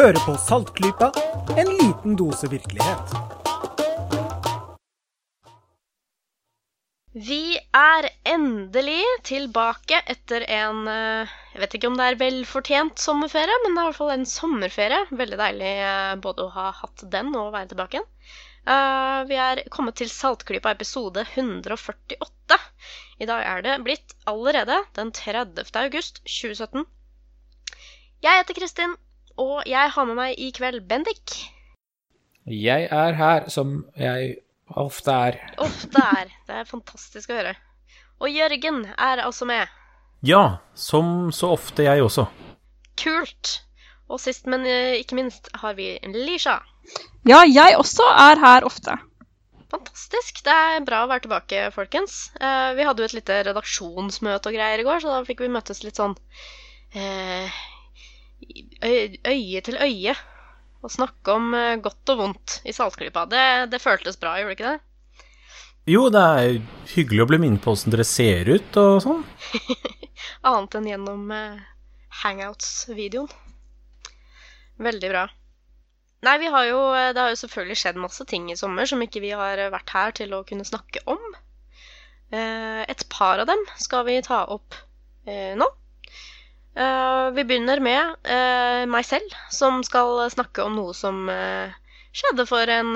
Hører på Saltklypa, en liten dose virkelighet. Vi er endelig tilbake etter en eh, Jeg vet ikke om det er velfortjent sommerferie, men det er i hvert fall en sommerferie. Veldig deilig eh, både å ha hatt den og være tilbake igjen. Eh, vi er kommet til Saltklypa episode 148. I dag er det blitt allerede den 30. august 2017. Jeg heter Kristin, og jeg har med meg i kveld Bendik. Jeg er her som jeg ofte er. Ofte er. Det er fantastisk å høre. Og Jørgen er altså med. Ja, som så ofte jeg også. Kult. Og sist, men eh, ikke minst, har vi Lisha. Ja, jeg også er her ofte. Fantastisk. Det er bra å være tilbake, folkens. Eh, vi hadde jo et lite redaksjonsmøte og greier i går, så da fikk vi møtes litt sånn eh, øye til øye. Og snakke om eh, godt og vondt i Saltklypa. Det, det føltes bra, gjorde det ikke det? Jo, det er hyggelig å bli minnet på åssen dere ser ut og sånn. Annet enn gjennom eh, Hangouts-videoen. Veldig bra. Nei, vi har jo, eh, det har jo selvfølgelig skjedd masse ting i sommer som ikke vi har vært her til å kunne snakke om. Et par av dem skal vi ta opp nå. Eh, vi begynner med eh, meg selv, som skal snakke om noe som eh, skjedde for en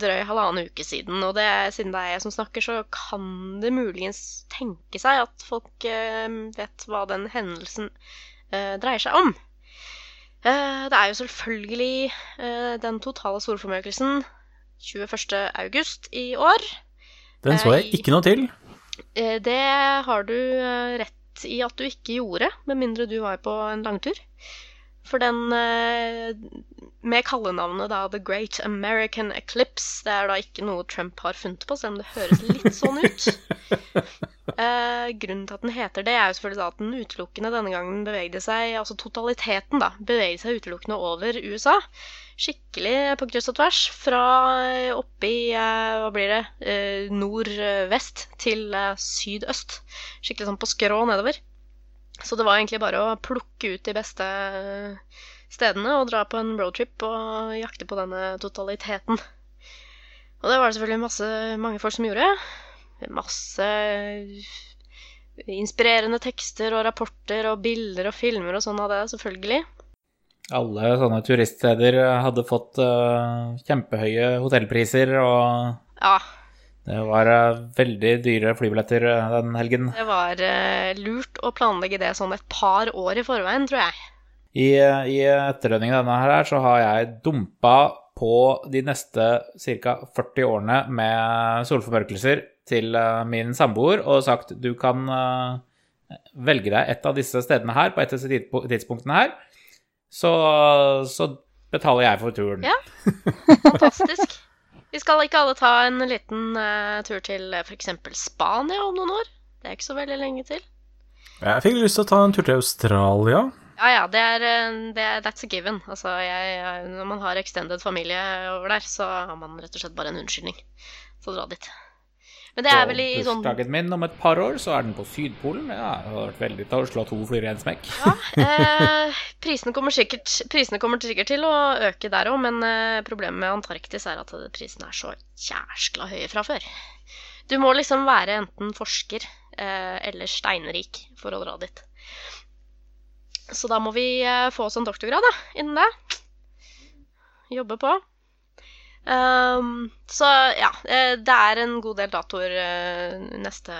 drøy halvannen uke siden. Og det, siden det er jeg som snakker, så kan det muligens tenke seg at folk vet hva den hendelsen dreier seg om. Det er jo selvfølgelig den totale solformørkelsen 21. august i år. Den så jeg ikke noe til. Det har du eh, i at du ikke gjorde, med mindre du var på en langtur. For den eh, med kallenavnet da The Great American Eclipse, det er da ikke noe Trump har funnet på, selv om det høres litt sånn ut. Eh, grunnen til at den heter det, er jo selvfølgelig at den utelukkende denne gangen bevegde seg, altså totaliteten, da, bevegde seg utelukkende over USA. Skikkelig på kryss og tvers. Fra eh, oppi, eh, hva blir det, eh, nordvest til sydøst. Skikkelig sånn på skrå nedover. Så det var egentlig bare å plukke ut de beste stedene og dra på en roadtrip og jakte på denne totaliteten. Og det var det selvfølgelig masse, mange folk som gjorde. Masse inspirerende tekster og rapporter og bilder og filmer og sånn av det, selvfølgelig. Alle sånne turiststeder hadde fått uh, kjempehøye hotellpriser, og Ja, det var eh, veldig dyre flybilletter eh, den helgen. det var uh, lurt å planlegge det sånn et par år i forveien, tror jeg. I, i etterdønningen av denne her så har jeg dumpa på de neste ca. 40 årene med solformørkelser til min samboer og sagt du kan velge deg et av disse stedene her på et av disse tidspunktene her, så, så betaler jeg for turen. Ja. Fantastisk. Vi skal ikke alle ta en liten uh, tur til f.eks. Spania om noen år? Det er ikke så veldig lenge til. Jeg fikk lyst til å ta en tur til Australia. Ja ja, det er, eh, det er That's a given. Altså, jeg, når man har extended familie over der, så har man rett og slett bare en unnskyldning Så å dra dit. Men det er vel i sånn Bursdagen min om et par år, så er den på Sydpolen. Ja, det hadde vært veldig til å slå to fluer i en smekk. Ja, eh, prisene, kommer sikkert, prisene kommer sikkert til å øke der òg, men eh, problemet med Antarktis er at prisene er så jæskla høye fra før. Du må liksom være enten forsker eh, eller steinrik for å dra dit. Så da må vi eh, få oss en doktorgrad da, innen det. Jobbe på. Ehm, så ja, eh, det er en god del datoer uh, neste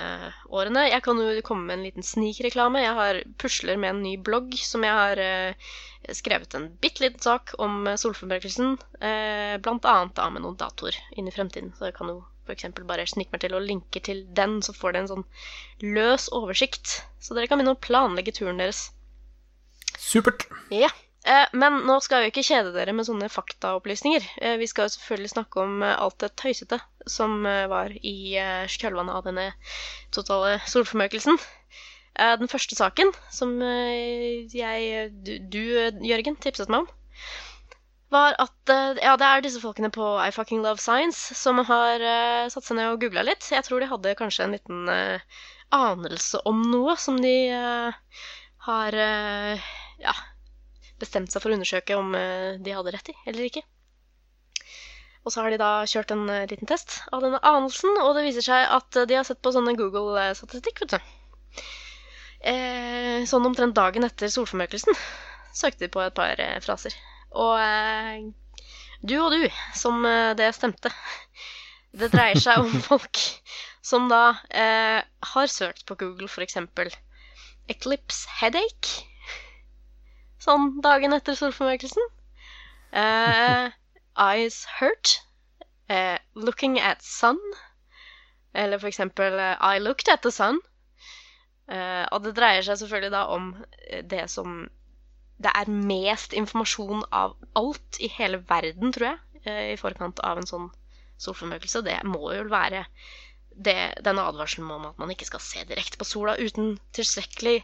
årene. Jeg kan jo komme med en liten snikreklame. Jeg har pusler med en ny blogg som jeg har uh, skrevet en bitte liten sak om solformørkelsen. Uh, Blant annet da med noen datoer inn i fremtiden. Så jeg kan jo f.eks. bare snike meg til og linke til den, så får dere en sånn løs oversikt. Så dere kan begynne å planlegge turen deres. Supert. Ja. Eh, men nå skal jeg jo ikke kjede dere med sånne faktaopplysninger. Eh, vi skal jo selvfølgelig snakke om eh, alt det tøysete som eh, var i eh, kjølvannet av denne totale solformørkelsen. Eh, den første saken som eh, jeg, du, du, eh, Jørgen, tipset meg om, var at eh, ja, det er disse folkene på I Fucking Love Science som har eh, satt seg ned og googla litt. Jeg tror de hadde kanskje en liten eh, anelse om noe som de eh, har eh, ja, bestemt seg for å undersøke om eh, de hadde rett i eller ikke. Og så har de da kjørt en eh, liten test av denne anelsen, og det viser seg at eh, de har sett på sånne Google-statistikk, vet du. Eh, sånn omtrent dagen etter solformørkelsen søkte de på et par eh, fraser. Og eh, du og du, som det stemte. Det dreier seg om folk som da eh, har søkt på Google eksempel Eclipse headache. Sånn dagen etter solformørkelsen. Uh, eyes hurt. Uh, looking at sun. Eller for eksempel eh, I looked at the sun. Uh, og det dreier seg selvfølgelig da om eh, det som Det er mest informasjon av alt i hele verden, tror jeg, eh, i forkant av en sånn solformørkelse. Det må jo være det, denne advarselen om at man ikke skal se direkte på sola uten tilstrekkelig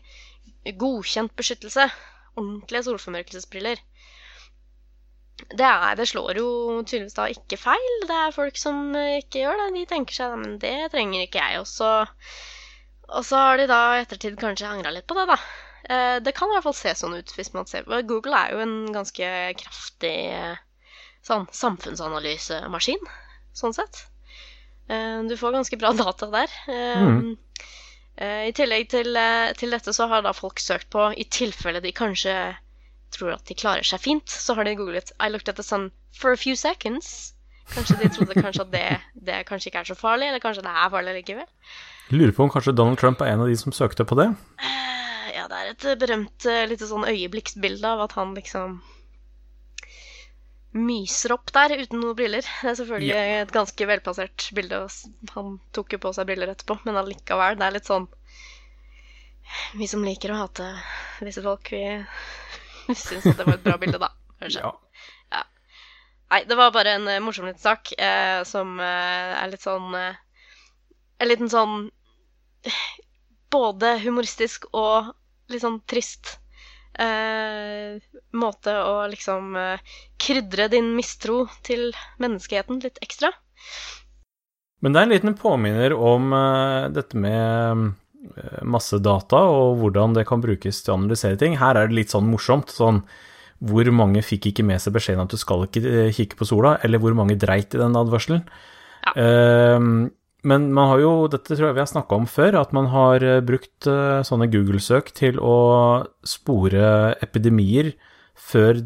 godkjent beskyttelse. Ordentlige solformørkelsesbriller. Det, er, det slår jo tydeligvis da ikke feil. Det er folk som ikke gjør det. De tenker seg men det trenger ikke jeg. Og så, og så har de da i ettertid kanskje angra litt på det, da. Eh, Det kan i hvert fall se sånn ut hvis man ser Google er jo en ganske kraftig sånn samfunnsanalysemaskin, sånn sett. Eh, Du får ganske bra data der. Mm. Eh, I tillegg til, eh, til dette så har da folk søkt på, i tilfelle de kanskje tror at de klarer seg fint, så har de googlet 'I looked at the sun for a few seconds'. Kanskje de trodde kanskje at det, det kanskje ikke er så farlig, eller kanskje det er farlig likevel. Lurer på om kanskje Donald Trump er en av de som søkte på det? Eh, Ja, det er et eh, berømt eh, lite sånn øyeblikksbilde av at han liksom myser opp der uten noen briller. Det er selvfølgelig et ganske velplassert bilde. Han tok jo på seg briller etterpå, men allikevel, det er litt sånn Vi som liker å hate visse folk, vi, vi syns at det var et bra bilde, da. Kanskje. Ja. Nei, det var bare en eh, morsom liten sak eh, som eh, er litt sånn eh, En liten sånn både humoristisk og litt sånn trist eh, måte å liksom eh, krydre din mistro til menneskeheten litt ekstra. Men det er en liten påminner om eh, dette med eh, masse data og hvordan det kan brukes til å analysere ting. Her er det litt sånn morsomt. Sånn hvor mange fikk ikke med seg beskjeden at du skal ikke eh, kikke på sola, eller hvor mange dreit i den advarselen. Ja. Men man har jo, dette tror jeg vi har snakka om før, at man har eh, brukt eh, sånne Google-søk til å spore epidemier før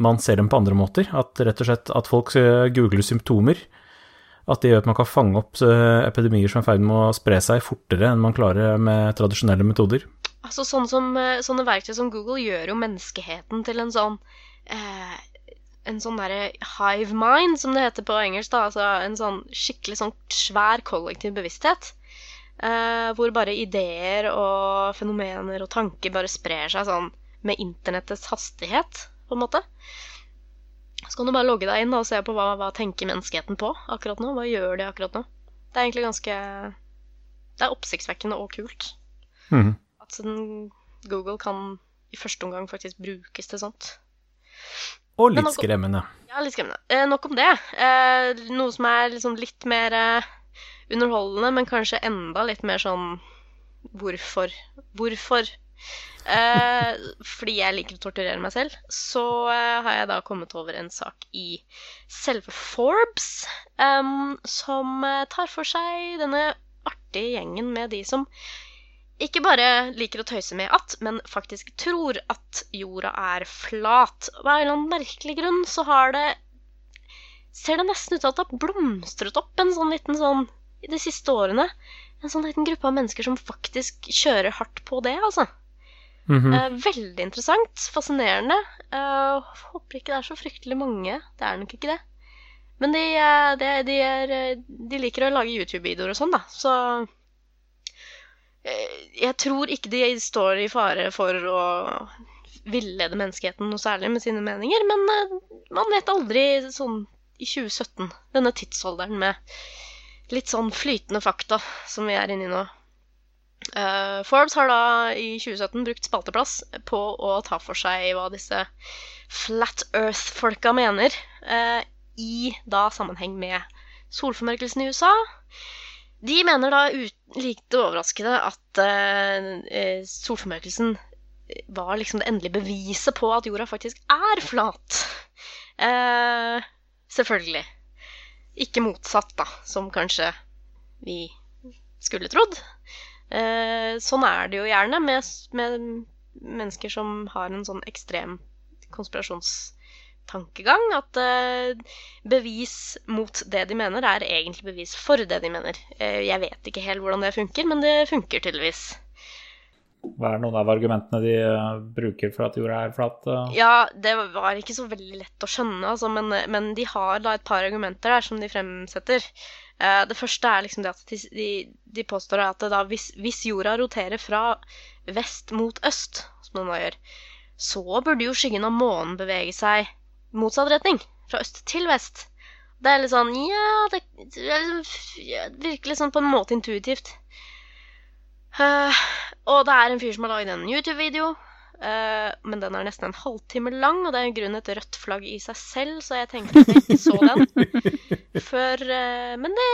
man ser dem på andre måter. At rett og slett at folk eh, googler symptomer. At det gjør at man kan fange opp epidemier som er i ferd med å spre seg fortere enn man klarer med tradisjonelle metoder. Altså sånn som, Sånne verktøy som Google gjør jo menneskeheten til en sånn eh, En sånn derre hive mind, som det heter på engelsk. da, altså En sånn skikkelig sånn svær kollektiv bevissthet. Eh, hvor bare ideer og fenomener og tanker bare sprer seg sånn med internettets hastighet, på en måte. Så kan du bare logge deg inn da, og se på hva, hva tenker menneskeheten på akkurat nå. Hva gjør de akkurat nå? Det er egentlig ganske Det er oppsiktsvekkende og kult Mm. at den, Google kan i første omgang faktisk brukes til sånt. Og litt skremmende. Ja, litt skremmende. Eh, nok om det. Eh, noe som er liksom litt mer eh, underholdende, men kanskje enda litt mer sånn Hvorfor? Hvorfor? Eh, fordi jeg liker å torturere meg selv, så eh, har jeg da kommet over en sak i selve Forbes, em, som eh, tar for seg denne artige gjengen med de som ikke bare liker å tøyse med at, men faktisk tror at jorda er flat. Av en eller annen merkelig grunn så har det Ser det nesten ut til at det har blomstret opp en sånn liten sånn i de siste årene. En sånn liten gruppe av mennesker som faktisk kjører hardt på det, altså. Mhm. Eh, veldig interessant. Fascinerende. Eh, håper ikke det er så fryktelig mange. Det er nok ikke det. Men de, eh, de, de, er, eh, de liker å lage YouTube-videoer og sånn, da. Så jeg tror ikke de står i fare for å villede menneskeheten noe særlig med sine meninger, men eh, man vet aldri sånn i 2017, denne tidsholderen med litt sånn flytende fakta som vi er inne i nå. Uh, Forbes har da i 2017 brukt spalteplass på å ta for seg hva disse Flat Earth-folka mener, uh, i da sammenheng med solformørkelsen i USA. De mener da ut, lite overraskende at uh, eh, solformørkelsen var liksom det endelige beviset på at jorda faktisk er flat. Uh, selvfølgelig. Ikke motsatt, da, som kanskje vi skulle trodd. Uh, sånn er det jo gjerne med, med mennesker som har en sånn ekstrem konspirasjonstankegang. At eh, bevis mot det de mener, er egentlig bevis for det de mener. Eh, jeg vet ikke helt hvordan det funker, men det funker tydeligvis. Hva er noen av argumentene de eh, bruker for at jorda er flat? Ja, det var ikke så veldig lett å skjønne, altså, men, men de har da et par argumenter der som de fremsetter. Det første er liksom det at de, de, de påstår at da, hvis, hvis jorda roterer fra vest mot øst, som den da gjør, så burde jo skyggen av månen bevege seg motsatt retning. Fra øst til vest. Det er litt sånn Ja, det, det virker litt sånn på en måte intuitivt. Uh, og det er en fyr som har laget en YouTube-video, Uh, men den er nesten en halvtime lang, og det er i grunnen et rødt flagg i seg selv, så jeg tenkte at jeg ikke så den før uh, Men det,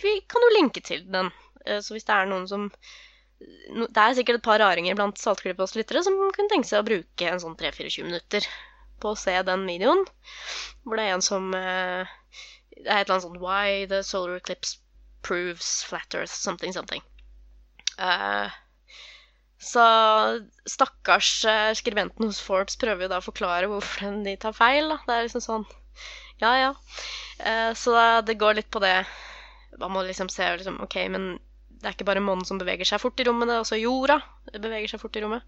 vi kan jo linke til den, eh, så hvis det er noen som no, Det er sikkert et par raringer blant Saltklypas lyttere som kunne tenke seg å bruke en sånn 3-24 minutter på å se den videoen, hvor det er en som eh, Det er et eller annet sånt Why the solar eclipse proves flat earth, something, something. Uh, så stakkars eh, skribenten hos Forbes prøver jo da å forklare hvorfor de tar feil. Da. Det er liksom sånn Ja, ja. Uh, så det går litt på det Man må liksom se liksom, OK, men det er ikke bare månen som beveger seg fort i rommet, det er også jorda beveger seg fort i rommet.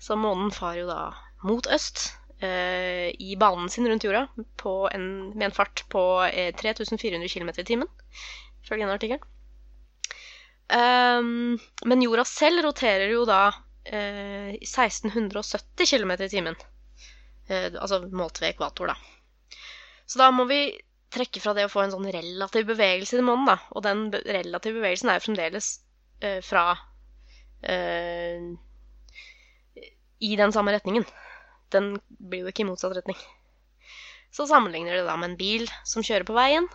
Så månen farer jo da mot øst eh, i banen sin rundt jorda en, med en fart på eh, 3400 km i timen, ifølge denne artikkelen. Um, men jorda selv roterer jo da eh, 1670 km i timen. Eh, altså målt ved ekvator, da. Så da må vi trekke fra det å få en sånn relativ bevegelse i månen, da. Og den relative bevegelsen er jo fremdeles eh, fra eh, I den samme retningen. Den blir jo ikke i motsatt retning. Så sammenligner det da med en bil som kjører på veien.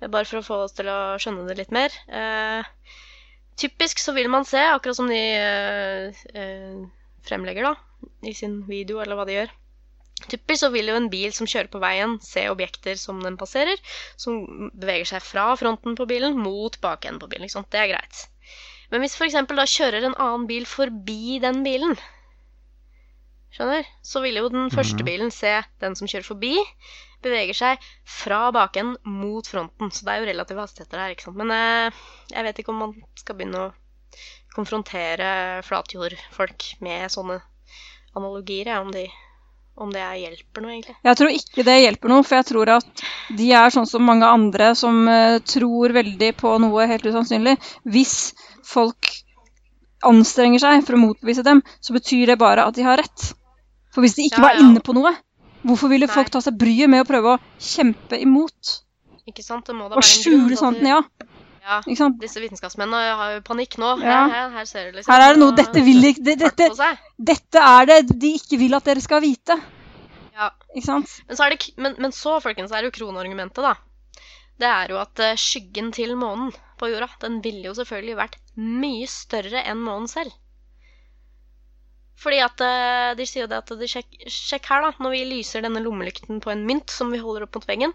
Eh, Bare for å få oss til å skjønne det litt mer. Eh, typisk så vil man se, akkurat som de eh, eh, fremlegger da, i sin video, eller hva de gjør. Typisk så vil jo en bil som kjører på veien, se objekter som den passerer, som beveger seg fra fronten på bilen mot bakenden på bilen. Ikke sant? Det er greit. Men hvis f.eks. da kjører en annen bil forbi den bilen, skjønner, så vil jo den første bilen se den som kjører forbi, beveger seg fra bakenden mot fronten. Så det er jo relative hastigheter her, ikke sant. Men eh, jeg vet ikke om man skal begynne å konfrontere flatjordfolk med sånne analogier, ja, om, de, om det hjelper noe, egentlig. Jeg tror ikke det hjelper noe, for jeg tror at de er sånn som mange andre som eh, tror veldig på noe helt usannsynlig. Hvis folk anstrenger seg for å motbevise dem, så betyr det bare at de har rett. For hvis de ikke Ja, var inne på noe, hvorfor ville Nei. folk ta seg bryet med å prøve å kjempe imot? Ikke sant? Det må da Og skjule sannheten, ja. ja. Disse vitenskapsmennene har jo panikk nå. Ja. Her, her ser du liksom Her er det noe Dette vil ikke det, dette, dette er det de ikke vil at dere skal vite. Ja. Ikke sant? Men så, er det, men, men så, folkens, er det jo kronargumentet, da. Det er jo at eh, skyggen til månen på jorda, den ville jo selvfølgelig vært mye større enn månen selv. Fordi at eh, de sier jo det at de sjekk, sjekk her, da. Når vi lyser denne lommelykten på en mynt som vi holder opp mot veggen,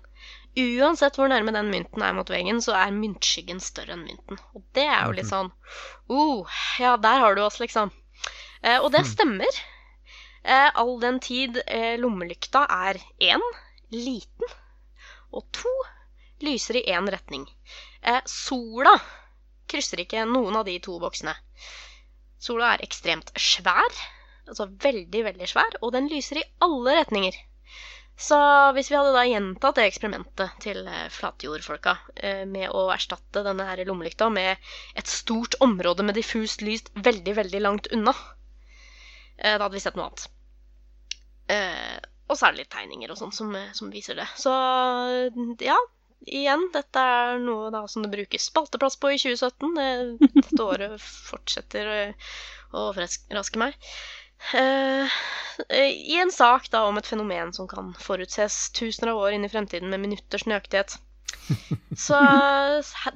uansett hvor nærme den mynten er mot veggen, så er myntskyggen større enn mynten. Og det er jo litt sånn oh, Ja, der har du oss, liksom. Eh, og det stemmer. Eh, all den tid eh, lommelykta er én, liten, og to, lyser i én retning. Eh, sola krysser ikke noen av de to boksene. Sola er ekstremt svær, altså veldig, veldig svær, og den lyser i alle retninger. Så hvis vi hadde da gjentatt det eksperimentet til eh, flatjordfolka eh, med å erstatte denne her lommelykta med et stort område med diffust lys veldig, veldig langt unna, eh, da hadde vi sett noe annet. Og så er det litt tegninger og sånn som, som viser det. Så ja, igjen, dette er noe da som det brukes spalteplass på i 2017. Dette året fortsetter å overraske meg. Eh, I en sak da om et fenomen som kan forutses tusener av år inn i fremtiden med minutters nøyaktighet. Så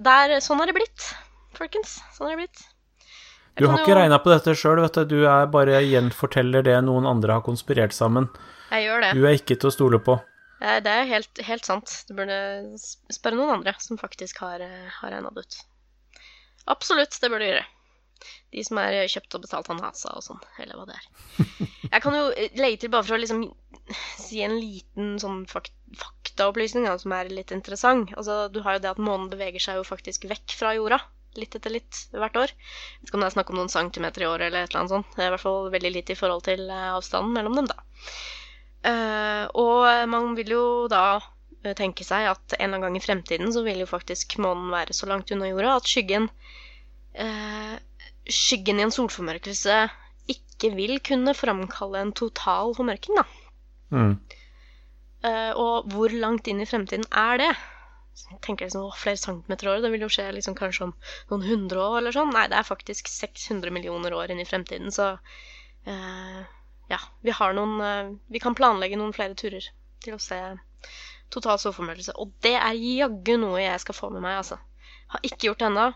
der, sånn er det blitt, folkens. Sånn er det blitt. Du har ikke jo- regna på dette sjøl, vet du. Du er bare gjenforteller det noen andre har konspirert sammen. Jeg gjør det. Du er ikke til å stole på. Eh, Det er helt, helt sant. Du burde spørre noen andre som faktisk har, eh, har regna det ut. Absolutt, det burde du gjøre. De som er kjøpt og betalt av NASA og sånn, eller hva det er. Jeg kan jo eh, legge til, bare for å liksom si en liten sånn fak faktaopplysning som er litt interessant. Altså, du har jo det at månen beveger seg jo faktisk vekk fra jorda. Litt etter litt hvert år. Jeg vet ikke om det er snakk om noen centimeter i året eller et eller annet sånt. Det er i hvert fall veldig lite i forhold til avstanden mellom dem, da. Eh, og man vil jo da eh, tenke seg at en eller annen gang i fremtiden så vil jo faktisk månen være så langt unna jorda at skyggen eh, Skyggen i en solformørkelse ikke vil kunne framkalle en total formørking, da. Mm. Og hvor langt inn i fremtiden er det? Tenker liksom, å, Flere centimeter år, det vil jo skje liksom kanskje om noen hundre år eller sånn. Nei, det er faktisk 600 millioner år inn i fremtiden, så eh, ja. Vi har noen eh, Vi kan planlegge noen flere turer til å se total solformørkelse. Og det er jaggu noe jeg skal få med meg, altså. Har ikke gjort det ennå.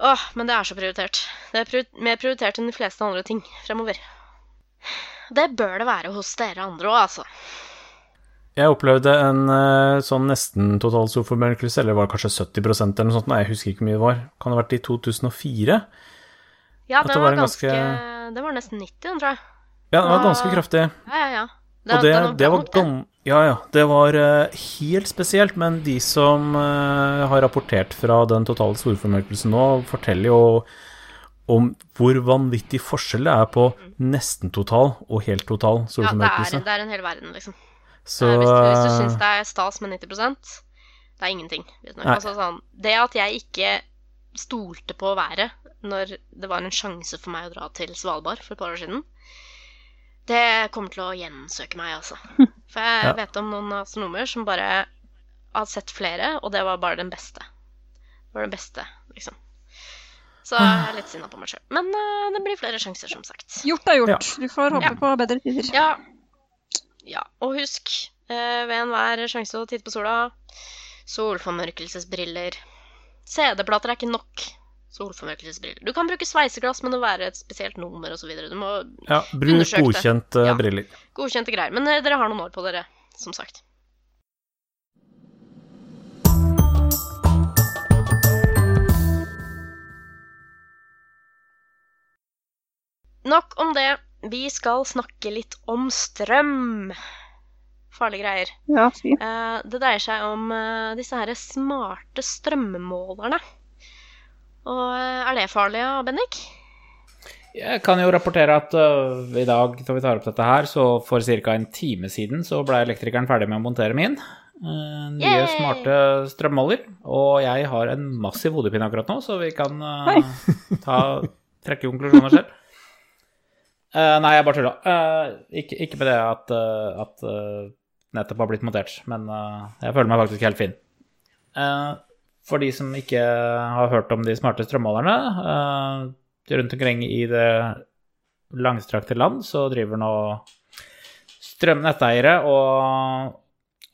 Åh, men det er så prioritert. Det er priori mer prioritert enn de fleste andre ting fremover. Det bør det være hos dere andre òg, altså. Jeg opplevde en eh, sånn nesten total solformørkelse, eller var det kanskje 70% eller noe sånt, nei, jeg husker ikke hvor mye det var. Kan det ha vært i 2004? Ja, det var, var ganske ganske- Det var nesten 90, den, tror jeg. Ja, det var ganske Ah. kraftig. Ja, ja, ja. Og det, det var gam... Ja, ja. Det var uh, helt spesielt, men de som uh, har rapportert fra den totale solformørkelsen nå, forteller jo om hvor vanvittig forskjell det er på nesten total og helt total Ja, det er, det er en hel verden, liksom. Så uh, hvis, hvis du syns det er stas med 90% det er ingenting. Altså, sånn, det at jeg ikke stolte på været når det var en sjanse for meg å dra til Svalbard for et par år siden, det kommer til å gjensøke meg, altså. For jeg Ja. vet om noen astronomer som bare har sett flere, og det var bare den beste. Det var den beste, liksom. Så jeg er litt sinna på meg sjøl. Men uh, det blir flere sjanser, som sagt. Gjort er gjort. Ja. Du får håpe Ja. på bedre tider. Ja. ja. Og husk, uh, ved enhver sjanse å titte på sola, solformørkelsesbriller. CD-plater er ikke nok solformørkelsesbriller. Du kan bruke sveiseglass, men det må være et spesielt nummer osv. Du må ja, bruk godkjente Ja. briller. godkjente greier. Men eh, dere har noen år på dere, som sagt. Nok om det. Vi skal snakke litt om strøm. Farlige greier. Ja, fy. Eh, det dreier seg om eh, disse her smarte strømmålerne. Og eh, er det farlig, ja, Bennik? Jeg kan jo rapportere at uh, i dag når vi tar opp dette her, så for ca. en time siden så ble elektrikeren ferdig med å montere min. Uh, nye Yay! smarte strømmåler. Og jeg har en massiv hodepine akkurat nå, så vi kan uh, ta, trekke konklusjoner selv. Eh, nei, jeg bare tulla. Eh, ikke, ikke med det at, at nettopp har blitt montert, men jeg føler meg faktisk helt fin. Eh, for de som ikke har hørt om de smarte strømmålerne eh, Rundt omkring i det langstrakte land så driver nå strømnetteiere og,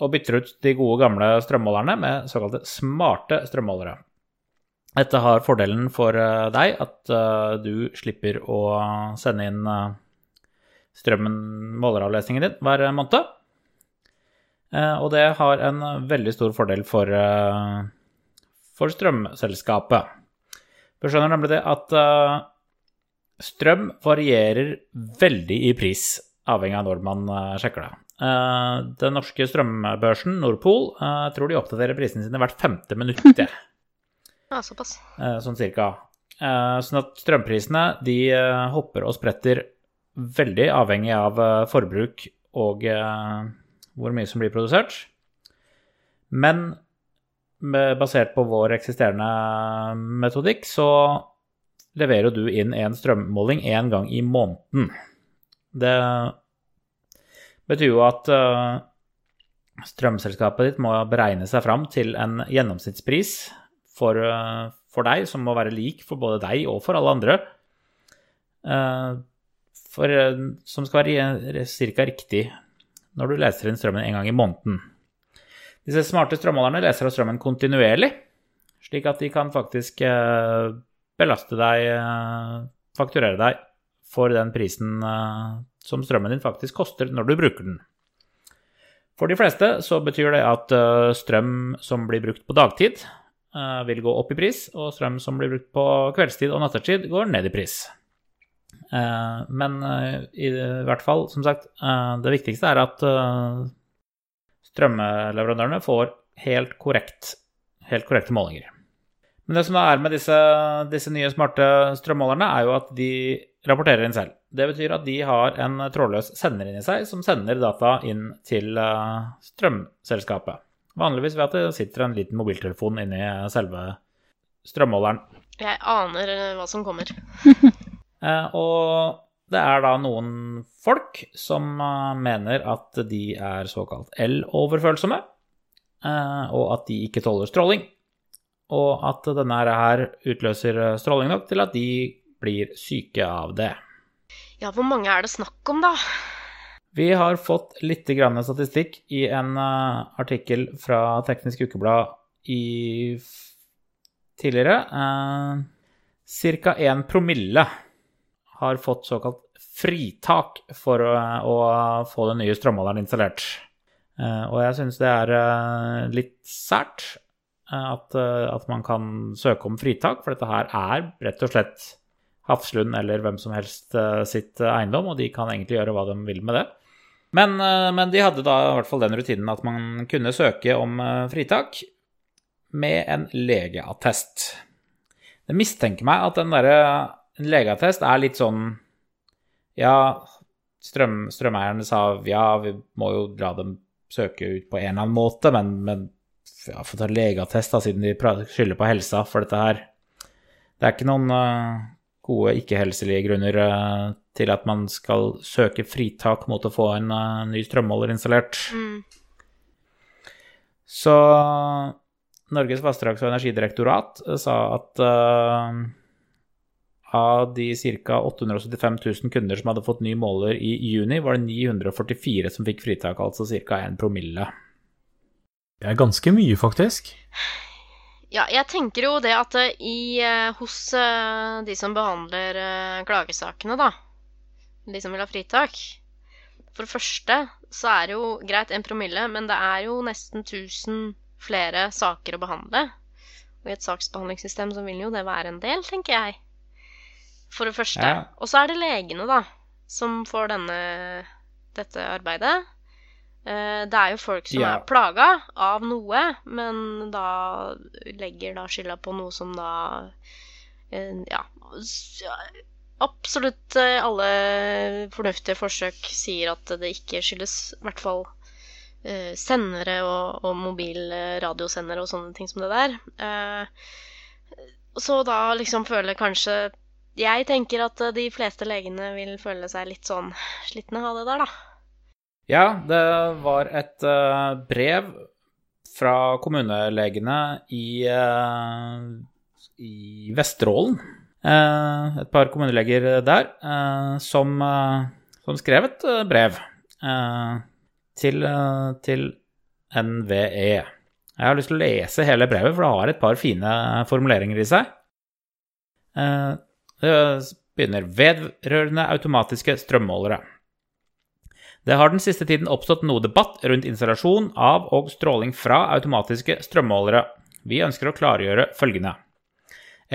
og bytter ut de gode, gamle strømmålerne med såkalte smarte strømmålere. Dette har fordelen for eh, deg at eh, du slipper å sende inn strømmen, måleravlesningen din, hver måned. Og det har en veldig stor fordel for, for strømselskapet. For skjønner nemlig det at eh, strøm varierer veldig i pris, avhengig av når man eh, sjekker det. Eh, den norske strømbørsen, Nordpol, tror de oppdaterer prisene sine hvert femte minutt. Ja, såpass. Sånn cirka. Sånn at strømprisene de hopper og spretter veldig avhengig av forbruk og hvor mye som blir produsert. Men basert på vår eksisterende metodikk, så leverer du inn en strømmåling én gang i måneden. Det betyr jo at eh, strømselskapet ditt må beregne seg fram til en gjennomsnittspris for, eh, for deg, som må være lik for både deg og for alle andre. Eh, For, som skal være ca. riktig når du leser inn strømmen en gang i måneden. Disse smarte strømmålerne leser av strømmen kontinuerlig, slik at de kan faktisk eh, belaste deg, eh, fakturere deg for den prisen eh, som strømmen din faktisk koster når du bruker den. For de fleste så betyr det at strøm som blir brukt på dagtid, vil gå opp i pris, og strøm som blir brukt på kveldstid og nattetid, går ned i pris. Men i hvert fall, som sagt, det viktigste er at strømleverandørene får helt, korrekt, helt korrekte målinger. Men det som er med disse, disse nye smarte strømmålerne, er jo at de rapporterer inn selv. Det betyr at de har en trådløs sender inni seg som sender data inn til eh, strømselskapet. Vanligvis ved at det sitter en liten mobiltelefon inni selve strømmåleren. Jeg aner eh, hva som kommer. Eh, Og det er da noen folk som eh, mener at de er såkalt el-overfølsomme, eh, og at de ikke tåler stråling. Og at denne her utløser eh, stråling nok til at de blir syke av det. Ja, hvor mange er det snakk om, da? Vi har fått litt grann statistikk i en artikkel fra Teknisk Ukeblad i tidligere. Ca. 1 promille har fått såkalt fritak for å, å få den nye strømmåleren installert. Eh, og jeg syns det er eh, litt sært eh, at, eh, at man kan søke om fritak, for dette her er rett og slett Hafslund eller hvem som helst eh, sitt eh, eiendom, og de kan egentlig gjøre hva de vil med det. Men, eh, men de hadde da i hvert fall den rutinen at man kunne søke om eh, fritak med en legeattest. Det mistenker meg at den derre en legeattest er litt sånn Ja, strøm, strømeierne sa ja, vi må jo la dem søke ut på en eller annen måte, men, men ja, få ta legeattest da, siden de skylder på helsa for dette her. Det er ikke noen uh, gode ikke-helselige grunner uh, til at man skal søke fritak mot å få en uh, ny strømmåler installert. Mm. Så Norges vassdrags- og energidirektorat sa at av de ca. 875 000 kunder som hadde fått ny måler i juni, var det 944 som fikk fritak, altså ca. 1 promille. Det er ganske mye, faktisk. Ja, jeg tenker jo det at eh, i, eh, hos eh, de som behandler eh, klagesakene, da, de som vil ha fritak For det første så er det jo greit en promille, men det er jo nesten 1000 flere saker å behandle. Og i et saksbehandlingssystem så vil jo det være en del, tenker jeg. For det første. Ja. Og så er det legene, da, som får denne, dette arbeidet. Eh, Det er jo folk som Ja. er plaga av noe, men da legger da skylda på noe som da eh, Ja. Absolutt eh, alle fornuftige forsøk sier at det ikke skyldes i hvert fall sendere og, og mobilradiosendere og sånne ting som det der. Så da liksom føler kanskje Jeg tenker at eh, de fleste legene vil føle seg litt sånn slitne av det der, da. Ja, det var et uh, brev fra kommunelegene i, uh, i Vesterålen. Uh, et par kommuneleger der som, som skrev et brev til, til NVE. Jeg har lyst til å lese hele brevet, for det har et par fine formuleringer i seg. Begynner vedrørende automatiske strømmålere. Det har den siste tiden oppstått noe debatt rundt installasjon av og stråling fra automatiske strømmålere. Vi ønsker å klargjøre følgende.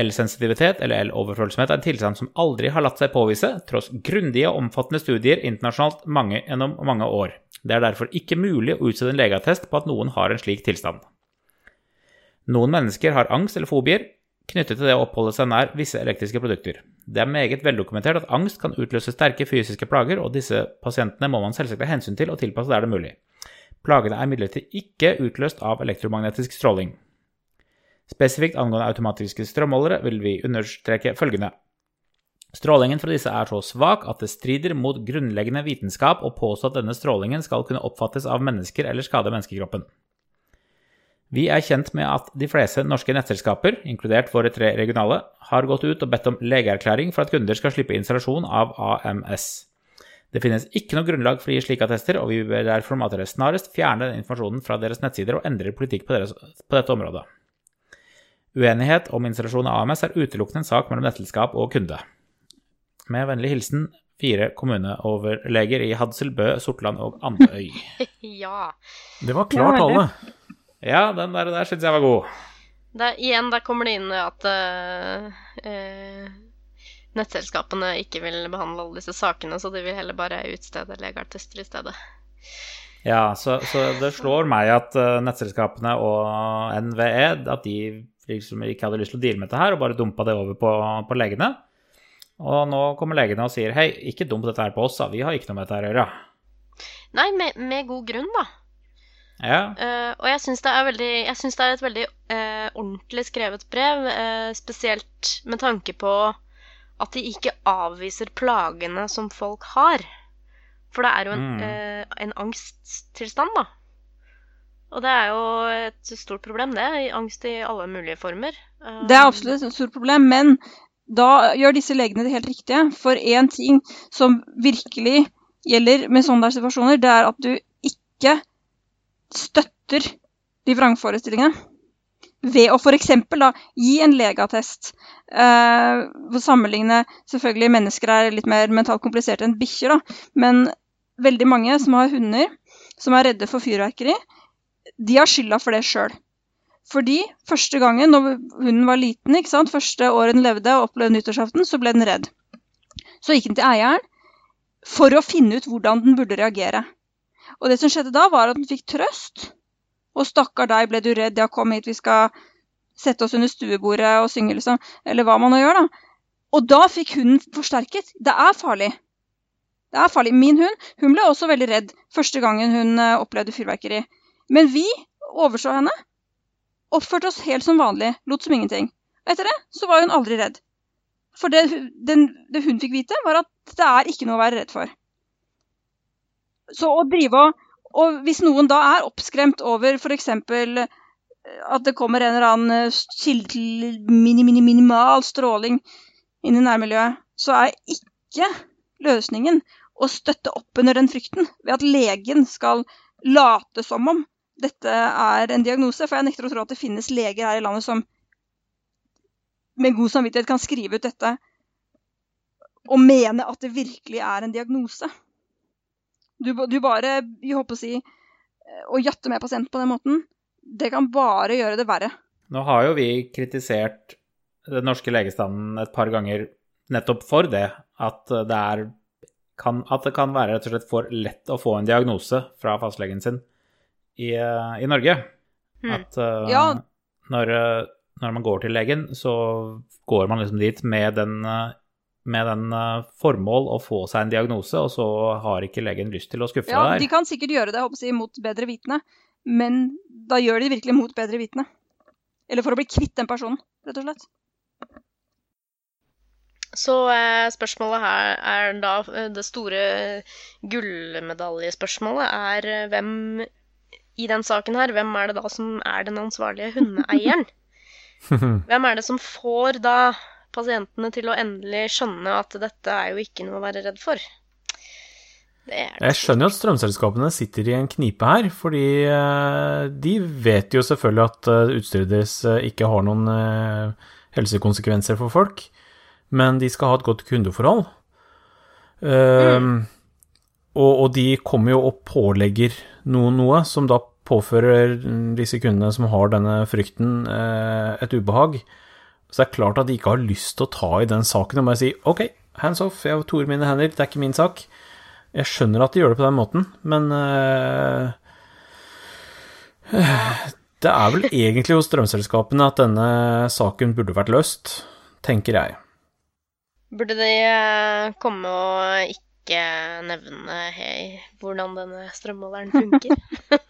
Elsensitivitet eller el-overfølsomhet er en tilstand som aldri har latt seg påvise, tross grundige og omfattende studier internasjonalt mange, gjennom mange år. Det er derfor ikke mulig å utstede en legeattest på at noen har en slik tilstand. Noen mennesker har angst eller fobier knyttet til det å oppholde seg nær visse elektriske produkter. Det er meget veldokumentert at angst kan utløse sterke fysiske plager, og disse pasientene må man selvsagt ta hensyn til og tilpasse der det er mulig. Plagene er imidlertid ikke utløst av elektromagnetisk stråling. Spesifikt angående automatiske strømmålere vil vi understreke følgende. Strålingen fra disse er så svak at det strider mot grunnleggende vitenskap å påstå at denne strålingen skal kunne oppfattes av mennesker eller skade menneskekroppen. Vi er kjent med at de fleste norske nettselskaper, inkludert våre tre regionale, har gått ut og bedt om legeerklæring for at kunder skal slippe installasjon av AMS. Det finnes ikke noe grunnlag for å gi slike attester, og vi ber derfor om at dere snarest fjerner den informasjonen fra deres nettsider og endrer politikk på, deres, på dette området. Uenighet om installasjon av AMS er utelukkende en sak mellom nettselskap og kunde. Med vennlig hilsen fire kommuneoverleger i Hadsel, Bø, Sortland og Andøy. Ja. Det var klart, Ja, alle. Ja, den der, der syns jeg var god. Der, igjen, der kommer det inn at eh, eh, nettselskapene ikke vil behandle alle disse sakene, så de vil heller bare utstede legeartister i stedet. Ja, så, så det slår meg at eh, nettselskapene og NVE at de liksom ikke hadde lyst til å deale med dette her, og bare dumpa det over på, på legene. Og nå kommer legene og sier hei, ikke dump dette her på oss, da. vi har ikke noe med dette her å gjøre. Nei, med, med god grunn, da. Ja, Uh, og jeg syns det det er et veldig uh, ordentlig skrevet brev, uh, spesielt med tanke på at de ikke avviser plagene som folk har. For det er jo en, Mm. eh, en angsttilstand, da. Og det er jo et stort problem, det. i Angst i alle mulige former. Det er absolutt et stort problem, men da gjør disse legene det helt riktige. For én ting som virkelig gjelder med sånne situasjoner, det er at du ikke støtter de vrangforestillingene. Ved å f.eks. gi en legeattest. Eh, sammenligne Selvfølgelig, mennesker er litt mer mentalt kompliserte enn bikkjer. Men veldig mange som har hunder, som er redde for fyrverkeri, de har skylda for det sjøl. Fordi første gangen når hunden var liten, første året den levde og opplevde nyttårsaften, så ble den redd. Så gikk den til eieren for å finne ut hvordan den burde reagere. Og det som skjedde da, var at hun fikk trøst. Og stakkar deg, ble du redd? Ja, kom hit, vi skal sette oss under stuebordet og synge, liksom. Eller hva man nå gjør, da. Og da fikk hunden forsterket. Det er farlig. Det er farlig. Min hund hun ble også veldig redd første gangen hun eh, opplevde fyrverkeri. Men vi overså henne oppførte oss helt som vanlig, lot som ingenting. Etter det så var hun aldri redd. For det, den, det hun fikk vite, var at det er ikke noe å være redd for. Så å drive og Og hvis noen da er oppskremt over f.eks. at det kommer en eller annen eh, kilde til mini, mini, minimal stråling inn i nærmiljøet, så er ikke løsningen å støtte opp under den frykten ved at legen skal late som om dette er en diagnose, for jeg nekter å tro at det finnes leger her i landet som med god samvittighet kan skrive ut dette og mene at det virkelig er en diagnose. Du, du bare jeg håper å si, eh, å jatte med pasienten på den måten, det kan bare gjøre det verre. nå har jo vi kritisert den norske legestanden et par ganger nettopp for det, at det er kan, at det kan være rett og slett for lett å få en diagnose fra fastlegen sin i, eh, i Norge. Mm. At uh, Ja. når, når man går til legen, så går man liksom dit med den, eh, med den eh, formål å få seg en diagnose, og så har ikke legen lyst til å skuffe Ja, deg De kan sikkert gjøre det jeg mot bedre vitende, men da gjør de det virkelig mot bedre vitende. Eller for å bli kvitt den personen, rett og slett. Så eh, spørsmålet her er da eh, Det store gullmedaljespørsmålet er eh, hvem i den saken her, hvem er det da som er den ansvarlige hundeeieren? Hvem er det som får da pasientene til å endelig skjønne at dette er jo ikke noe å være redd for? Det det. Jeg skjønner jo at strømselskapene sitter i en knipe her, fordi eh, de vet jo selvfølgelig at eh, utstyret deres eh, ikke har noen helsekonsekvenser for folk, men de skal ha et godt kundeforhold. Mm. og, og de kommer jo og pålegger noe, noe som da påfører disse kundene som har denne frykten, et ubehag. Så det er klart at de ikke har lyst til å ta i den saken og bare si OK, hands off, jeg toer mine hender, det er ikke min sak. Jeg skjønner at de gjør det på den måten, men eh, Det er vel egentlig hos strømselskapene at denne saken burde vært løst, tenker jeg. Burde de eh, komme og ikke nevne hei, hvordan denne strømmåleren funker?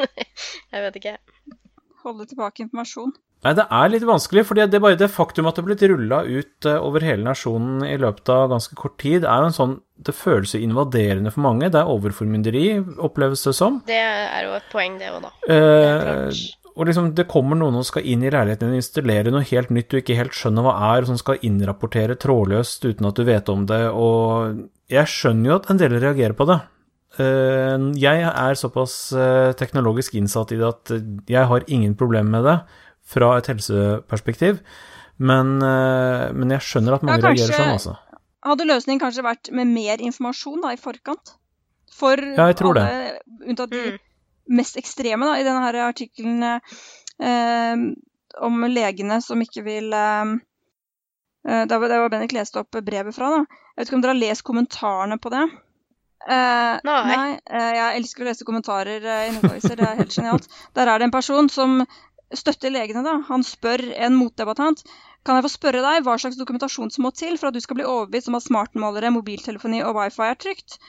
Jeg vet ikke. Holde tilbake informasjon. Nei, det er litt vanskelig, fordi det er bare det faktum at det er blitt rulla ut eh, over hele nasjonen i løpet av ganske kort tid, er jo en sånn Det føles jo invaderende for mange. Det er overformynderi, oppleves det som. Det er jo et poeng, det òg, da. Eh, og liksom, det kommer noen og skal inn i leiligheten din og installere noe helt nytt du ikke helt skjønner hva er, og som skal innrapportere trådløst uten at du vet om det, og jeg skjønner jo at en del reagerer på det. Eh, jeg er såpass eh, teknologisk innsatt i det at jeg har ingen problemer med det, fra et helseperspektiv. Men, eh, men jeg skjønner at mange Ja, kanskje- reagerer sånn, altså. Hadde løsningen kanskje vært med mer informasjon da, i forkant? For Ja, jeg tror det. unntatt de Mm. mest ekstreme da, i denne her artikkelen eh, om legene som ikke vil eh, eh, Det var, det var Bendik leste opp brevet fra. da. Jeg vet ikke om dere har lest kommentarene på det? Eh, Nei. eh, jeg elsker å lese kommentarer eh, i nettaviser. Det er helt genialt. Der er det en person som støtter legene. da. Han spør en motdebattant kan jeg få spørre deg hva slags dokumentasjon som må til for at du skal bli overbevist om at smartmålere, mobiltelefoni og wifi er trygt?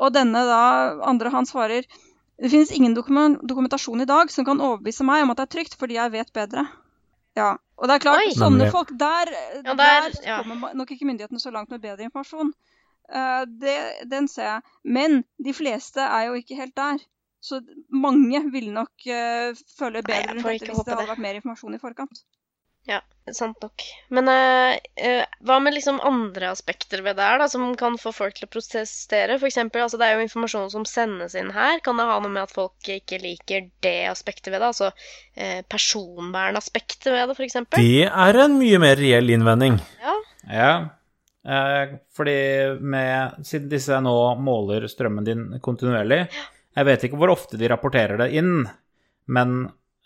Og denne da, andre han svarer det finnes ingen dokumentasjon i dag som kan overbevise meg om at det er trygt, fordi jeg vet bedre. Ja, og det er klart, Oi. sånne folk, der, Ja, der, der, ja. kommer nok ikke myndighetene så langt med bedre informasjon. Uh, det, den ser jeg. Men de fleste er jo ikke helt der. Så mange ville nok uh, føle bedre dette hvis det hadde det. vært mer informasjon i forkant. Ja, sant nok. Men uh, uh, hva med liksom andre aspekter ved det her, da, som kan få folk til å protestere? For eksempel, altså det er jo informasjon som sendes inn her. Kan det ha noe med at folk ikke liker det aspektet ved det? Altså uh, personvernaspektet ved det, eksempel? Det er en mye mer reell innvending. Ja. Ja, eh, fordi med, siden disse nå måler strømmen din kontinuerlig Jeg vet ikke hvor ofte de rapporterer det inn, men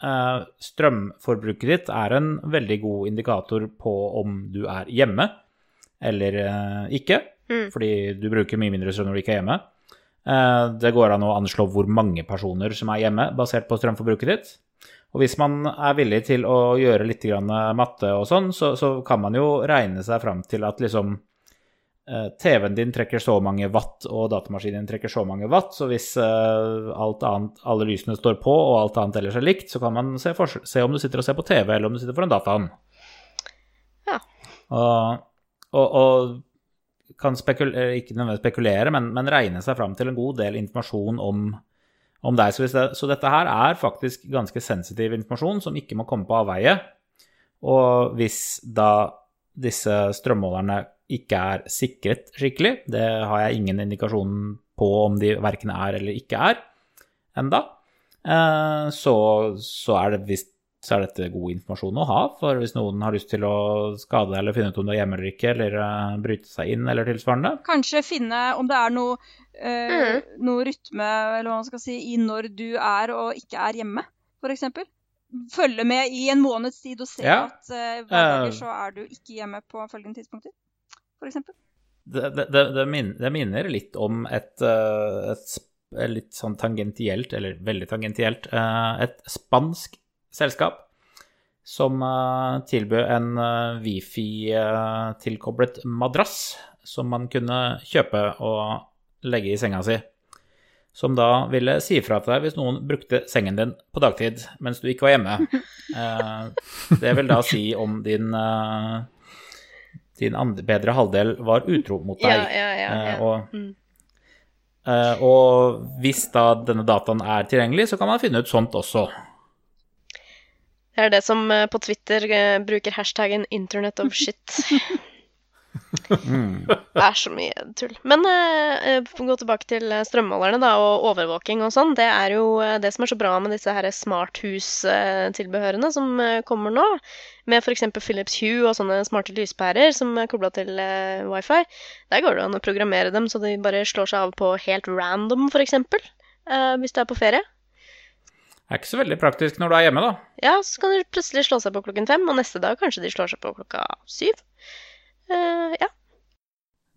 eh, strømforbruket ditt er en veldig god indikator på om du er hjemme eller eh, ikke, Mm. fordi du bruker mye mindre strøm når du ikke er hjemme. Eh, det går an å anslå hvor mange personer som er hjemme, basert på strømforbruket ditt. Og hvis man er villig til å gjøre litt grann matte og sånn, så, så kan man jo regne seg fram til at liksom TV-en din trekker så mange watt, og datamaskinen din trekker så mange watt, så hvis eh, annet, alle lysene står på, og alt annet ellers er likt, så kan man se, for, se om du sitter og ser på TV, eller om du sitter foran dataen. Ja. Og, og, og kan spekulere, ikke nødvendigvis spekulere, men, men regne seg fram til en god del informasjon om, om deg. Så, det, så dette her er faktisk ganske sensitiv informasjon som ikke må komme på avveie. Og hvis da disse strømmålerne ikke er sikret skikkelig, det har jeg ingen indikasjon på om de verken er eller ikke er enda, eh, så, så er det visst så er dette god informasjon å ha, for hvis noen har lyst til å skade deg eller finne ut om du er hjemme eller ikke, eller eh, bryte seg inn eller tilsvarende. Kanskje finne om det er noe, eh, Mm. noe rytme eller hva man skal si, i når du er og ikke er hjemme, f.eks. Følge med i en måneds tid og se Ja. at uh, hverdager Eh. så er du ikke hjemme på følgende tidspunkter, f.eks. Det, det, det, det, minner litt om et, et, et litt sånn tangentielt, eller veldig tangentielt, eh, et spansk selskap som eh, tilbød en eh, wifi-tilkoblet madrass som man kunne kjøpe og legge i senga si. Som da ville si ifra til deg hvis noen brukte sengen din på dagtid mens du ikke var hjemme. Eh, det vil da si om din eh, din andre, bedre halvdel var utro mot deg. Ja, ja, ja. Eh, og, Mm. eh, og hvis da denne dataen er tilgjengelig, så kan man finne ut sånt også. Det er det som eh, på Twitter bruker hashtaggen 'internet of shit'. Mm. Det er så mye tull. Men uh, gå tilbake til eh, strømmålerne da, og overvåking og sånn. Det er jo det som er så bra med disse her smarthustilbehørene som kommer nå. Med f.eks. Philips Hue og sånne smarte lyspærer som er kobla til uh, wifi. Der går det an å programmere dem så de bare slår seg av på helt random, f.eks. Uh, hvis du er på ferie. Det er ikke så veldig praktisk når du er hjemme, da. Ja, så kan de plutselig slå seg på klokken fem, og neste dag kanskje de slår seg på klokka syv. Eh, ja.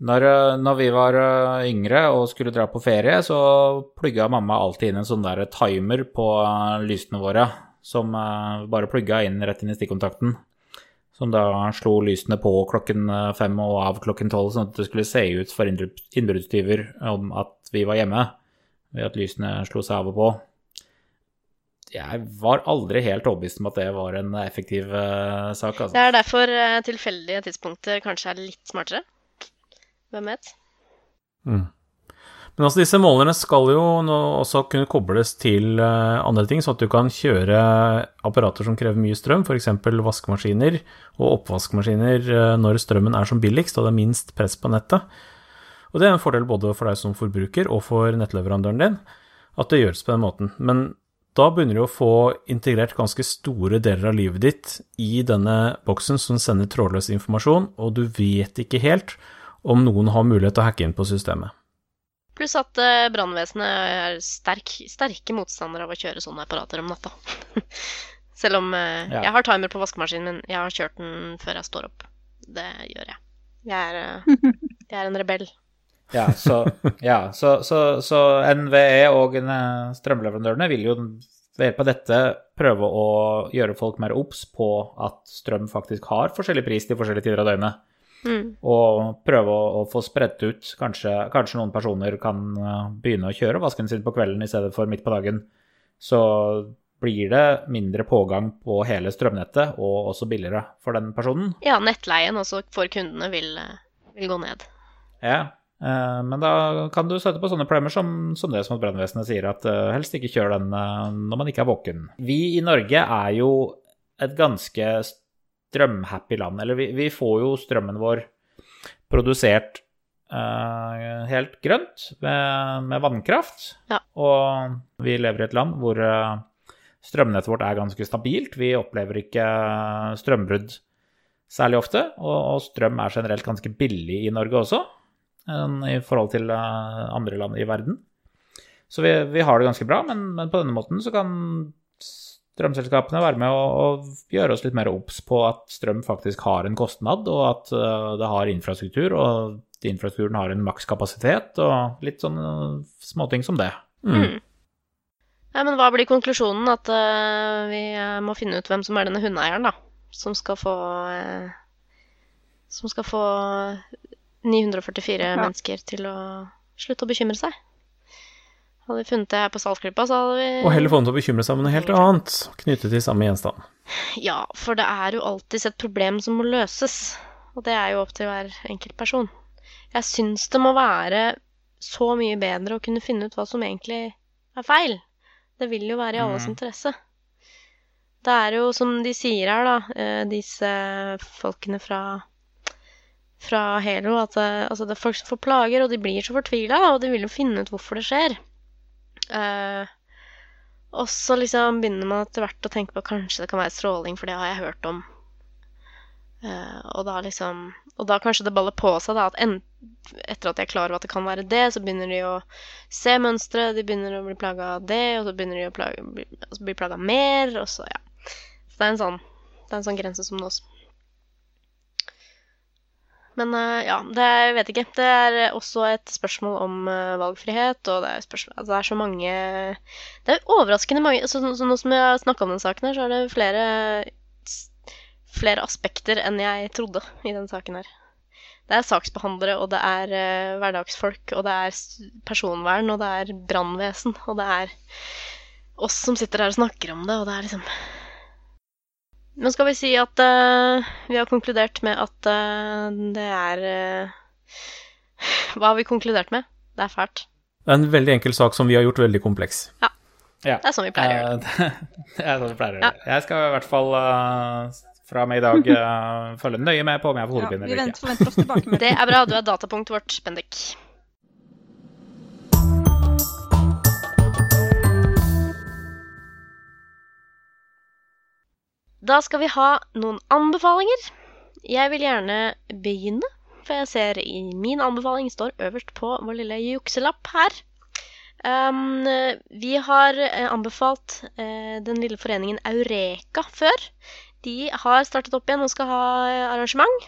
Når, eh, når vi var eh, yngre og skulle dra på ferie, så plugga mamma alltid inn en sånn der timer på lysene våre, som bare plugga inn rett inn i stikkontakten. Som da slo lysene på klokken fem og av klokken tolv, sånn at det skulle se ut for innbrudd- innbruddstyver om at vi var hjemme, ved at lysene slo seg av og på. Jeg var aldri helt overbevist om at det var en effektiv uh, sak, altså. Det er derfor uh, tilfeldige tidspunkter kanskje er litt smartere. Hvem vet? Mm. Men altså, disse målerne skal jo nå også kunne kobles til uh, andre ting, sånn at du kan kjøre apparater som krever mye strøm, f.eks. vaskemaskiner og oppvaskmaskiner når strømmen er som billigst og det er minst press på nettet. Og det er en fordel både for deg som forbruker og for nettleverandøren din, at det gjøres på den måten. Men da begynner du å få integrert ganske store deler av livet ditt i denne boksen som sender trådløs informasjon, og du vet ikke helt om noen har mulighet til å hacke inn på systemet. Pluss at uh, brannvesenet er sterk, sterke motstandere av å kjøre sånne apparater om natta. Selv om uh, Ja. jeg har timer på vaskemaskinen min, jeg har kjørt den før jeg står opp. Det gjør jeg. Jeg er, uh, jeg er en rebell. Ja, så, ja, så, så, så NVE og eh, strømleverandørene vil jo ved hjelp av dette prøve å gjøre folk mer obs på at strøm faktisk har forskjellig pris til forskjellige tider av døgnet. Mm. Og prøve å, å få spredt ut. Kanskje, kanskje noen personer kan eh, begynne å kjøre vasken sin på kvelden i stedet for midt på dagen. Så blir det mindre pågang på hele strømnettet, og også billigere for den personen. Ja, nettleien også for kundene vil, uh, vil gå ned. Ja, eh, men da kan du støtte på sånne problemer som, som det som at brannvesenet sier, at eh, helst ikke kjør den eh, når man ikke er våken. Vi i Norge er jo et ganske strømhappy land. Eller vi, vi får jo strømmen vår produsert uh, helt grønt med, med vannkraft. Ja. Og vi lever i et land hvor eh, strømnettet vårt er ganske stabilt. Vi opplever ikke strømbrudd særlig ofte, og, og strøm er generelt ganske billig i Norge også, i forhold til eh, andre land i verden. Så vi, vi har det ganske bra, men, men på denne måten så kan strømselskapene være med å, å gjøre oss litt mer obs på at strøm faktisk har en kostnad, og at eh, det har infrastruktur, og infrastrukturen har en makskapasitet, og litt sånne småting som det. Mm. Ja, men hva blir konklusjonen? At uh, vi må finne ut hvem som er denne hundeeieren, da. Som skal få uh, Som skal få 944 Ja. mennesker til å slutte å bekymre seg. Hadde vi funnet det her på Saltklypa, så hadde vi Og heller få dem til å bekymre seg om noe helt annet, knyttet til samme gjenstand. Ja, for det er jo alltid et problem som må løses. Og det er jo opp til hver enkelt person. Jeg syns det må være så mye bedre å kunne finne ut hva som egentlig er feil. Det vil jo være i alles mm. interesse. Det er jo som de sier her, da, eh, disse folkene fra fra Helo, at eh, altså, det er folk som får plager, og de blir så fortvila, og de vil jo finne ut hvorfor det skjer. Uh, og så liksom begynner man etter hvert å tenke på kanskje det kan være stråling, for det har jeg hørt om. Uh, og da liksom Og da kanskje det baller på seg, da, at en, etter at de er klar over at det kan være det, så begynner de å se mønstre, de begynner å bli plaga av det, og så begynner de å plage, bli, altså bli plaga mer, og så ja. Så det er en sånn, det er en sånn grense som nås. Men eh, ja, det jeg vet ikke. Det er også et spørsmål om eh, valgfrihet, og det er, spørsmål, altså, det er så mange Det er overraskende mange så, så Nå som jeg har snakka om den saken her, så er det flere, flere aspekter enn jeg trodde i den saken her. Det er saksbehandlere, og det er uh, hverdagsfolk, og det er personvern, og det er brannvesen, og det er oss som sitter her og snakker om det, og det er liksom Men skal vi si at uh, vi har konkludert med at uh, det er uh, Hva har vi konkludert med? Det er fælt. Det er en veldig enkel sak som vi har gjort veldig kompleks. Ja. Det er sånn vi pleier å gjøre det. Det er sånn vi pleier å gjøre. det. Jeg skal i hvert fall fra og med i dag følge nøye med på om jeg får Ja, hodepine vi eller venter, ikke. forventer oss tilbake med Det er bra. Du er datapunktet vårt, Bendik. Da skal vi ha noen anbefalinger. Jeg vil gjerne begynne, for jeg ser i min anbefaling står øverst på vår lille jukselapp her. Um, vi har eh, anbefalt uh, den lille foreningen Eureka før. De har startet opp igjen og skal ha eh, arrangement.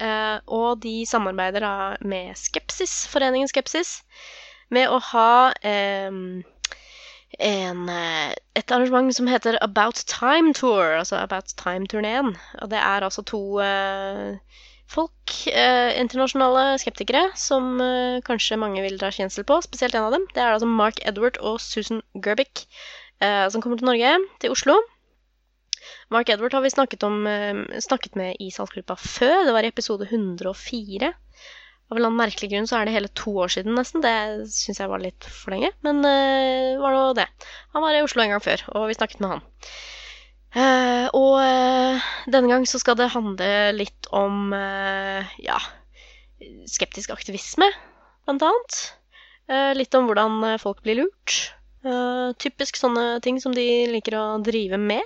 Uh, og de samarbeider da med Skepsis, foreningen Skepsis, med å ha em, en, eh, et arrangement som heter About Time Tour, altså About Time-turneen. Og det er altså to eh, folk, eh, internasjonale skeptikere, som eh, kanskje mange vil dra kjensel på, spesielt en av dem. Det er altså Mark Edward og Susan Gerbic, eh, som kommer til Norge, til Oslo. Mark Edward har vi snakket, om, eh, snakket med i Saltgruppa før. Det var i episode 104. Av en merkelig grunn så er det hele to år siden nesten. Det syns jeg var litt for lenge, men uh, var nå det. Han var i Oslo en gang før, og vi snakket med han. Uh, og uh, denne gang så skal det handle litt om ja, skeptisk aktivisme, blant annet. Litt om hvordan folk blir lurt. Typisk sånne ting som de liker å drive med.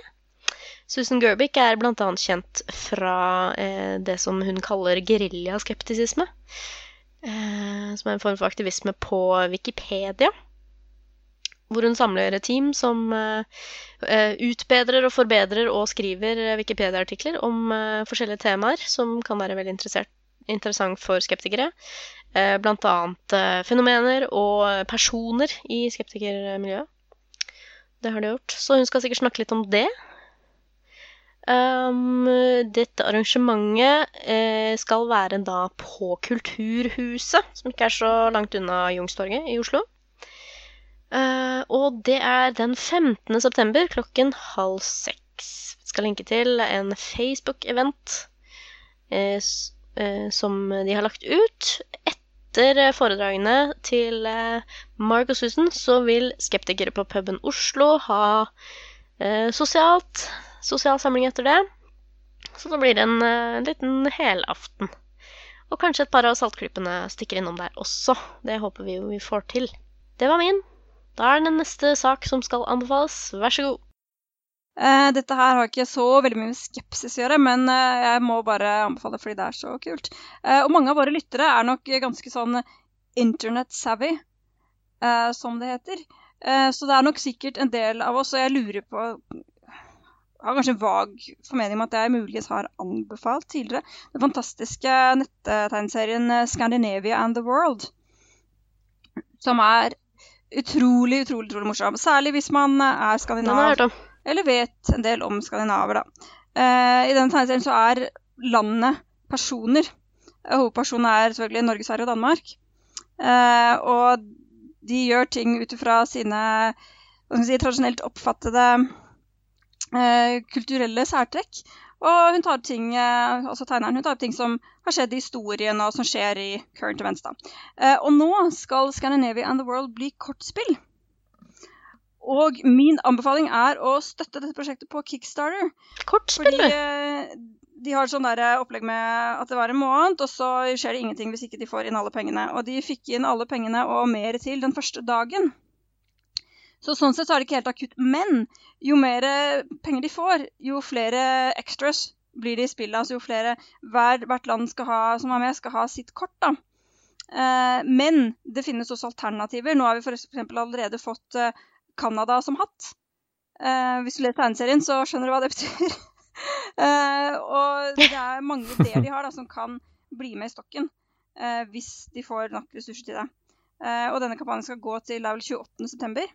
Susan Gerbic er annet kjent fra eh, det som hun kaller geriljaskeptisisme. Eh, som er en form for aktivisme på Wikipedia. Hvor hun samler et team som eh, eh, utbedrer og forbedrer og skriver eh, Wikipedia-artikler om eh, forskjellige temaer som kan være veldig interessant for skeptikere. Eh, blant annet fenomener og personer i skeptikermiljøet. Det har de gjort. Så hun skal sikkert snakke litt om det. Um, dette arrangementet eh, skal være da på Kulturhuset, som ikke er så langt unna Youngstorget i Oslo. Uh, og det er den 15. september klokken halv seks. Skal linke til en Facebook-event eh, eh, som de har lagt ut. Etter foredragene til eh, Mark og Susan så vil skeptikere på puben Oslo ha eh, sosialt sosial samling etter det. Så da blir det en en liten helaften. Og kanskje et par av saltklypene stikker innom der også. Det håper vi jo vi får til. Det var min. Da er det neste sak som skal anbefales. Vær så god. Eh, dette her har ikke så veldig mye med skepsis å gjøre, men eh, jeg må bare anbefale fordi det er så kult. Eh, og mange av våre lyttere er nok ganske sånn internet-savvy, eh, som det heter. Eh, så det er nok sikkert en del av oss, og jeg lurer på har kanskje en vag formening om at jeg muligens har anbefalt tidligere den fantastiske nettegneserien eh, Scandinavia and the World. Som er utrolig, utrolig, utrolig morsom. Særlig hvis man eh, er skandinav jeg eller vet en del om skandinaver, da. Eh, I denne tegneserien så er landet personer. Eh, Hovedpersonen er selvfølgelig Norge, Sverige og Danmark. Eh, og de gjør ting ut ifra sine hva skal si, tradisjonelt oppfattede kulturelle særtrekk. Og hun tar opp ting, eh, altså tegneren, hun tar opp ting som har skjedd i historien, og som skjer i current events. da. Eh, og nå skal Scandinavia and the World bli kortspill. Og min anbefaling er å støtte dette prosjektet på Kickstarter. Fordi eh, de har sånn der eh, opplegg med at det var en måned, og så skjer det ingenting hvis ikke de får inn alle pengene. Og de fikk inn alle pengene og mer til den første dagen. Så sånn sett så er det ikke helt akutt. Men jo mer penger de får, jo flere extras blir det i spillet. Altså jo flere hver, hvert land ha, som er med, skal ha sitt kort. da. Eh, men det finnes også alternativer. Nå har vi eksempel allerede fått eh, Canada som hatt. Eh, hvis du leser tegneserien, så skjønner du hva det betyr. Eh, og det er mange ideer de har da, som kan bli med i stokken eh, hvis de får nok ressurser til det. Eh, og denne kampanjen skal gå til det er vel 28.9.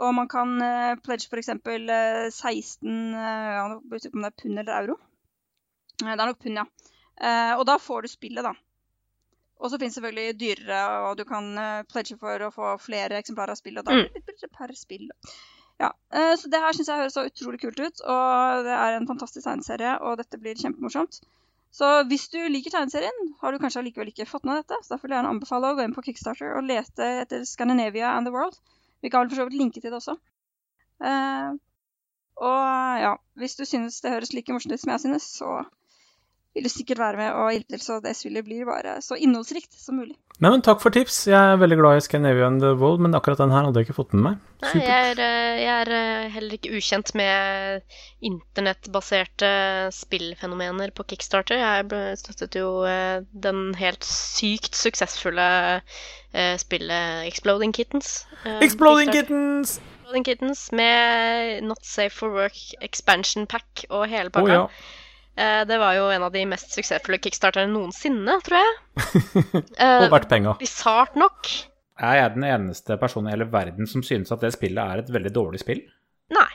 Og man kan uh, pledge f.eks. Uh, 16 uh, om det er pund eller euro. Uh, det er nok pund, ja. Uh, og da får du spillet, da. Og så finnes selvfølgelig dyrere, og du kan uh, pledge for å få flere eksemplarer av spillet. Og da blir det litt per spill. Ja, så det her syns jeg høres så utrolig kult ut, og det er en fantastisk tegneserie, og dette blir kjempemorsomt. Så hvis du liker tegneserien, har du kanskje allikevel ikke fått med dette, så derfor vil jeg gjerne anbefale å gå inn på Kickstarter og lete etter Scandinavia and the World. Vi kan vel for så vidt linke til det også. Uh, og ja, hvis du synes det høres like morsomt ut som jeg synes, så vil du sikkert være med og hjelpe til, så det spillet blir bare så innholdsrikt som mulig. Nei, men takk for tips. Jeg er veldig glad i Scandinavia and the World, men akkurat den her hadde jeg ikke fått med meg. Nei, jeg er, eh, jeg er eh, heller ikke ukjent med internettbaserte spillfenomener på Kickstarter. Jeg støttet jo eh, den helt sykt suksessfulle eh, spillet Exploding Kittens. Exploding Kittens! Exploding Kittens med Not Safe for Work expansion pack og hele pakka. pakka. ja. Eh, det var jo en av de mest suksessfulle kickstarterne noensinne, tror jeg. Eh, Og verdt penga. Bisart nok. Er jeg den eneste personen i hele verden som synes at det spillet er et veldig dårlig spill? Nei.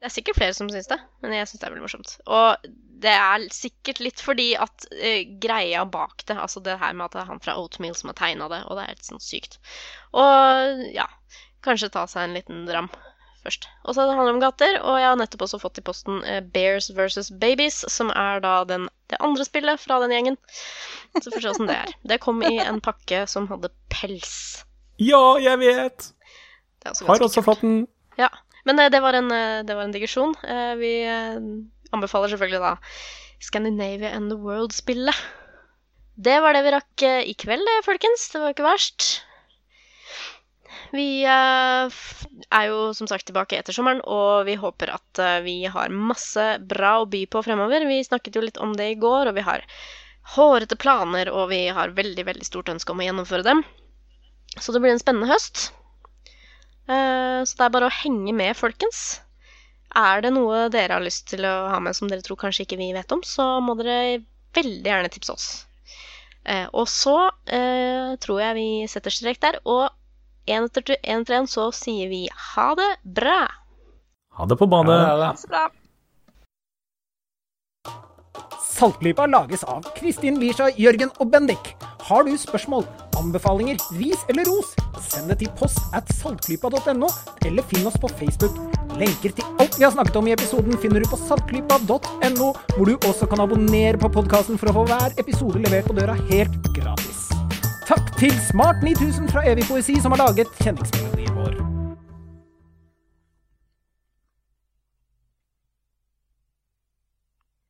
Det er sikkert flere som syns det, men jeg syns det er veldig morsomt. Og det er sikkert litt fordi at uh, greia bak det, altså det her med at det er han fra Oatmeal som har tegna det, og det er helt sånn sykt. Og ja, kanskje ta seg en liten dram først. Og så handler det om gater, og jeg har nettopp også fått i posten eh, Bears versus Babies, som er da den, det andre spillet fra den gjengen. Så får vi se åssen det er. Det kom i en pakke som hadde pels. Ja, jeg vet! Også Har også fått den. Ja, men eh, det var en, eh, det var en digresjon. Vi anbefaler selvfølgelig da Scandinavia and the World-spillet. Det var det vi rakk i kveld, folkens. Det var ikke verst. Vi eh, er jo som sagt tilbake etter sommeren, og vi håper at eh, vi har masse bra å by på fremover. Vi snakket jo litt om det i går, og vi har hårete planer, og vi har veldig, veldig stort ønske om å gjennomføre dem. Så det blir en spennende høst. Eh, Så det er bare å henge med, folkens. Er det noe dere har lyst til å ha med som dere tror kanskje ikke vi vet om, så må dere veldig gjerne tipse oss. Og så tror jeg vi setter strek der, og en etter en etter en så sier vi ha det bra. Ha det på badet. Ha det. Så bra. Saltklypa lages av Kristin Lisha, Jørgen og Bendik. Har du spørsmål, anbefalinger, ris eller ros, send det til post at saltklypa.no, eller finn oss på Facebook. Lenker til alt vi har snakket om i episoden finner du på saltklypa.no, hvor du også kan abonnere på podkasten for å få hver episode levert på døra helt gratis. Takk til Smart 9000 fra Evig poesi som har laget kjenningsmelodien vår.